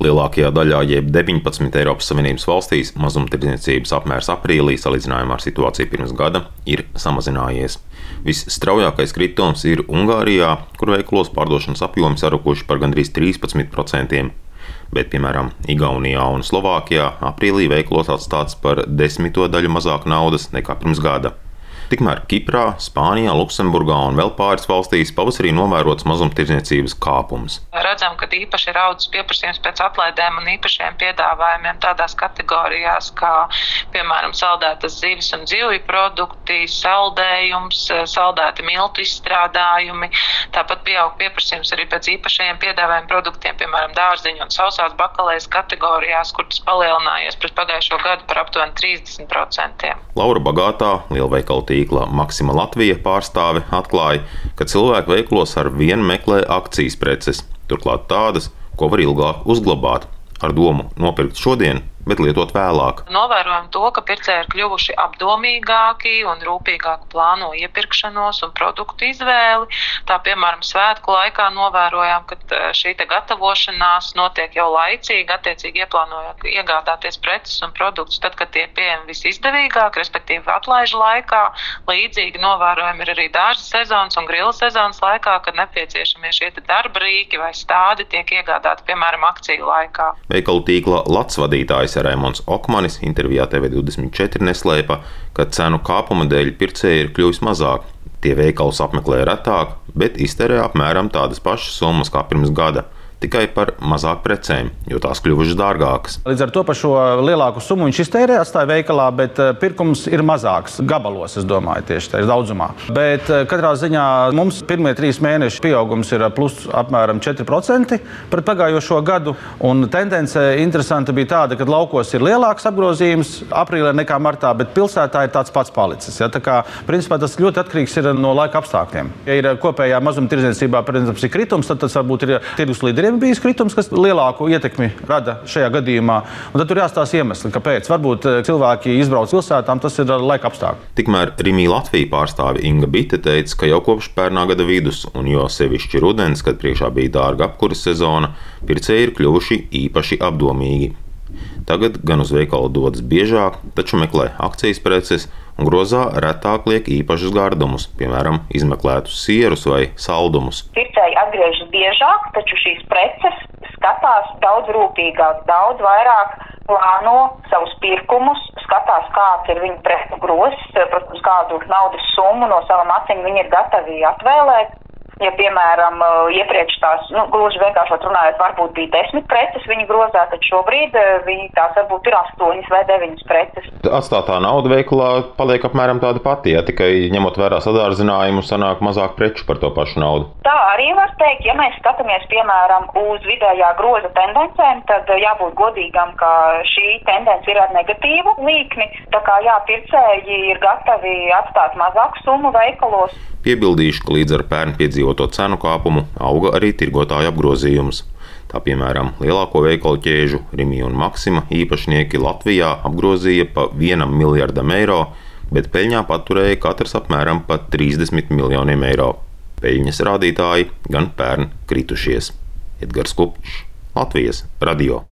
Lielākajā daļā, jeb 19 Eiropas Savienības valstīs, mazumtirdzniecības apmērs aprīlī salīdzinājumā ar situāciju pirms gada ir samazinājies. Visstraujākais kritums ir Ungārijā, kur veiklos pārdošanas apjomi sarukuši par gandrīz 13%, bet, piemēram, Igaunijā un Slovākijā aprīlī veiklos atstāts par desmito daļu mazāk naudas nekā pirms gada. Tikmēr Kiprā, Spānijā, Luksemburgā un vēl pāris valstīs pavasarī novērots mazumtirdzniecības kāpums. Redzam, ka īpaši ir audzis pieprasījums pēc atlaidēm un īpašiem piedāvājumiem tādās kategorijās kā, piemēram, saldētas zivis un zivju produkti, saldējums, saldēti miltu izstrādājumi. Tāpat pieaug pieprasījums arī pēc īpašajiem piedāvājumu produktiem, piemēram, dārziņu un sausās bakalējas kategorijās, kur tas palielinājies pret pagājušo gadu par aptuveni 30%. Laura Bagātā, lielveikalu tīkla Maksima Latvija pārstāve atklāja, ka cilvēki veiklos ar vienu meklē akcijas preces, turklāt tādas, ko var ilgāk uzglabāt, ar domu nopirkt šodien, bet lietot vēlāk. Novērojam to, ka pircēji ir kļuvuši apdomīgāki un rūpīgāk plāno iepirkšanos un produktu izvēli. Tā piemēram, svētku laikā novērojām, ka e, šī gatavošanās notiek jau laicīgi, attiecīgi ieplānojot iegādāties preces un produktus tad, kad tie ir pieejami visizdevīgāk, respektīvi atlaižu laikā. Līdzīgi novērojam arī dārza sezonas un grila sezonas laikā, kad nepieciešamie šie darba rīki vai stādi tiek iegādāti, piemēram, akciju laikā. Veikalu tīkla Latvijas vadītājs Vadītājs Rēmons Okmanis intervijā TV24 neslēpa, ka cenu kāpuma dēļ pircēji ir kļuvis mazāk. Tie veikalus apmeklē retāk, bet iztērē apmēram tādas pašas summas kā pirms gada tikai par mazāk precēm, jo tās kļuvušas dārgākas. Līdz ar to par šo lielāku summu viņš iztērē, atstāja veikalā, bet eh, pirkums ir mazāks gabalos, es domāju, tieši tādā daudzumā. Bet eh, katrā ziņā mums pirmie trīs mēneši pieaugums ir plus apmēram 4% pret pagājušo gadu. Un tendence interesanta bija tāda, ka laukos ir lielāks apgrozījums aprīlī nekā martā, bet pilsētā ir tāds pats palicis. Ja? Tā kā, principā, tas ļoti atkarīgs no laika apstākļiem. Ja ir kopējā mazumtirdzniecībā, protams, ir kritums, tad tas varbūt ir tirgus līderiem ir bijis kritums, kas lielāku ietekmi rada šajā gadījumā. Un tad tur jāstāsta iemesli, kāpēc. Varbūt eh, cilvēki izbrauc pilsētām, tas ir laika apstākļi. Tikmēr Rimija Latvija pārstāve Inga Bite teica, ka jau kopš pērnā gada vidus, un jo sevišķi rudens, kad priekšā bija dārga apkuras sezona, pircēji ir kļuvuši īpaši apdomīgi. Tagad gan uz veikalu dodas biežāk, taču meklē akcijas preces grozā retāk liek īpašus gardumus, piemēram, izmeklētus sierus vai saldumus. Pircēji atgriežas biežāk, taču šīs preces skatās daudz rūpīgāk, daudz vairāk plāno savus pirkumus, skatās, kāds ir viņu pretu grozs, protams, kādu naudas summu no savām acīm viņi ir gatavi atvēlēt. Ja, piemēram, eh, iepriekš tās, nu, gluži vienkārši runājot, varbūt bija desmit preces viņa grozā, tad šobrīd eh, viņi tās varbūt ir astoņas vai deviņas preces. Atstātā nauda veikalā paliek apmēram tāda pati, ja tikai ņemot vērā sadārzinājumu, sanāk mazāk preču par to pašu naudu. Tā arī var teikt, ja mēs skatāmies, piemēram, uz vidējā groza tendencēm, tad eh, jābūt godīgam, ka šī tendence ir ar negatīvu līkni. Tā kā jā, pircēji ir gatavi atstāt mazāku summu veikalos. Piebildīšu, ka līdz ar pērn piedzīvoto cenu kāpumu auga arī tirgotāju apgrozījums. Tā piemēram, lielāko veikalu ķēžu Rimija un Maksima īpašnieki Latvijā apgrozīja pa 1 miljardam eiro, bet peļņā paturēja katrs apmēram pa 30 miljoniem eiro. Peļņas rādītāji gan pērn kritušies. Edgars Kupčs, Latvijas radio.